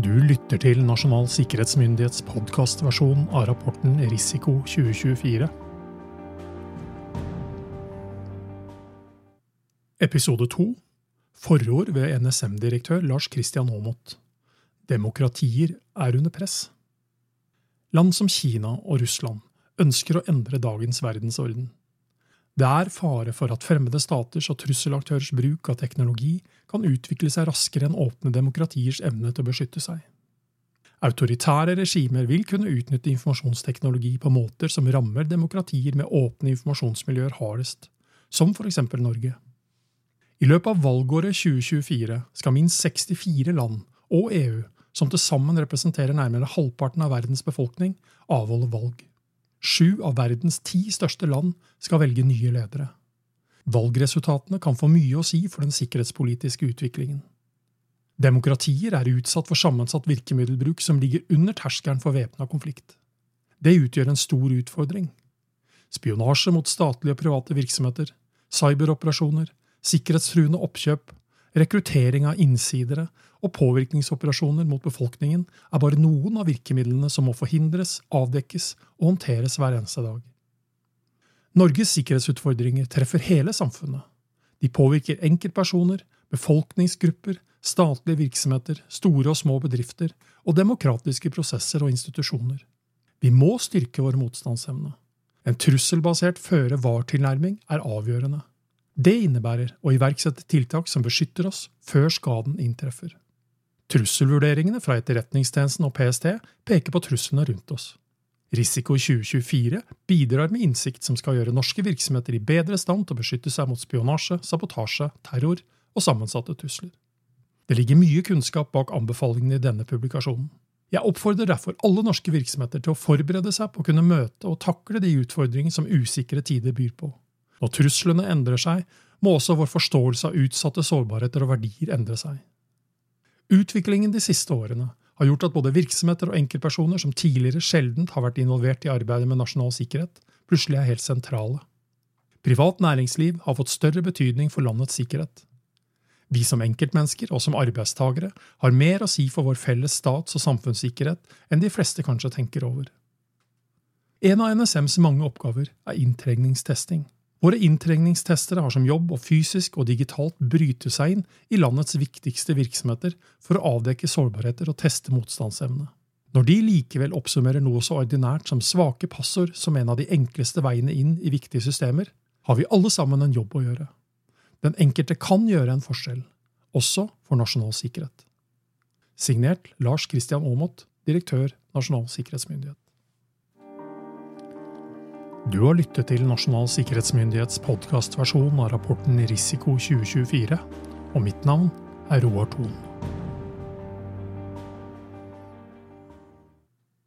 Du lytter til Nasjonal sikkerhetsmyndighets podkastversjon av rapporten Risiko 2024. Episode 2 Forord ved NSM-direktør Lars Christian Aamodt. Demokratier er under press. Land som Kina og Russland ønsker å endre dagens verdensorden. Det er fare for at fremmede staters og trusselaktørers bruk av teknologi kan utvikle seg raskere enn åpne demokratiers evne til å beskytte seg. Autoritære regimer vil kunne utnytte informasjonsteknologi på måter som rammer demokratier med åpne informasjonsmiljøer hardest, som for eksempel Norge. I løpet av valgåret 2024 skal minst 64 land og EU, som til sammen representerer nærmere halvparten av verdens befolkning, avholde valg. Sju av verdens ti største land skal velge nye ledere. Valgresultatene kan få mye å si for den sikkerhetspolitiske utviklingen. Demokratier er utsatt for sammensatt virkemiddelbruk som ligger under terskelen for væpna konflikt. Det utgjør en stor utfordring. Spionasje mot statlige og private virksomheter, cyberoperasjoner, sikkerhetstruende oppkjøp, rekruttering av innsidere og påvirkningsoperasjoner mot befolkningen er bare noen av virkemidlene som må forhindres, avdekkes og håndteres hver eneste dag. Norges sikkerhetsutfordringer treffer hele samfunnet. De påvirker enkeltpersoner, befolkningsgrupper, statlige virksomheter, store og små bedrifter og demokratiske prosesser og institusjoner. Vi må styrke vår motstandsevne. En trusselbasert føre-var-tilnærming er avgjørende. Det innebærer å iverksette tiltak som beskytter oss før skaden inntreffer. Trusselvurderingene fra Etterretningstjenesten og PST peker på truslene rundt oss. Risiko 2024 bidrar med innsikt som skal gjøre norske virksomheter i bedre stand til å beskytte seg mot spionasje, sabotasje, terror og sammensatte trusler. Det ligger mye kunnskap bak anbefalingene i denne publikasjonen. Jeg oppfordrer derfor alle norske virksomheter til å forberede seg på å kunne møte og takle de utfordringer som usikre tider byr på. Når truslene endrer seg, må også vår forståelse av utsatte sårbarheter og verdier endre seg. Utviklingen de siste årene har gjort at både virksomheter og enkeltpersoner som tidligere sjelden har vært involvert i arbeidet med nasjonal sikkerhet, plutselig er helt sentrale. Privat næringsliv har fått større betydning for landets sikkerhet. Vi som enkeltmennesker og som arbeidstagere har mer å si for vår felles stats- og samfunnssikkerhet enn de fleste kanskje tenker over. En av NSMs mange oppgaver er inntrengningstesting. Våre inntrengningstestere har som jobb å fysisk og digitalt bryte seg inn i landets viktigste virksomheter for å avdekke sårbarheter og teste motstandsevne. Når de likevel oppsummerer noe så ordinært som svake passord som en av de enkleste veiene inn i viktige systemer, har vi alle sammen en jobb å gjøre. Den enkelte kan gjøre en forskjell, også for nasjonal sikkerhet. Signert Lars Christian Aamodt, direktør Nasjonal sikkerhetsmyndighet. Du har lyttet til Nasjonal sikkerhetsmyndighets podkastversjon av rapporten Risiko 2024, og mitt navn er Roar Thon.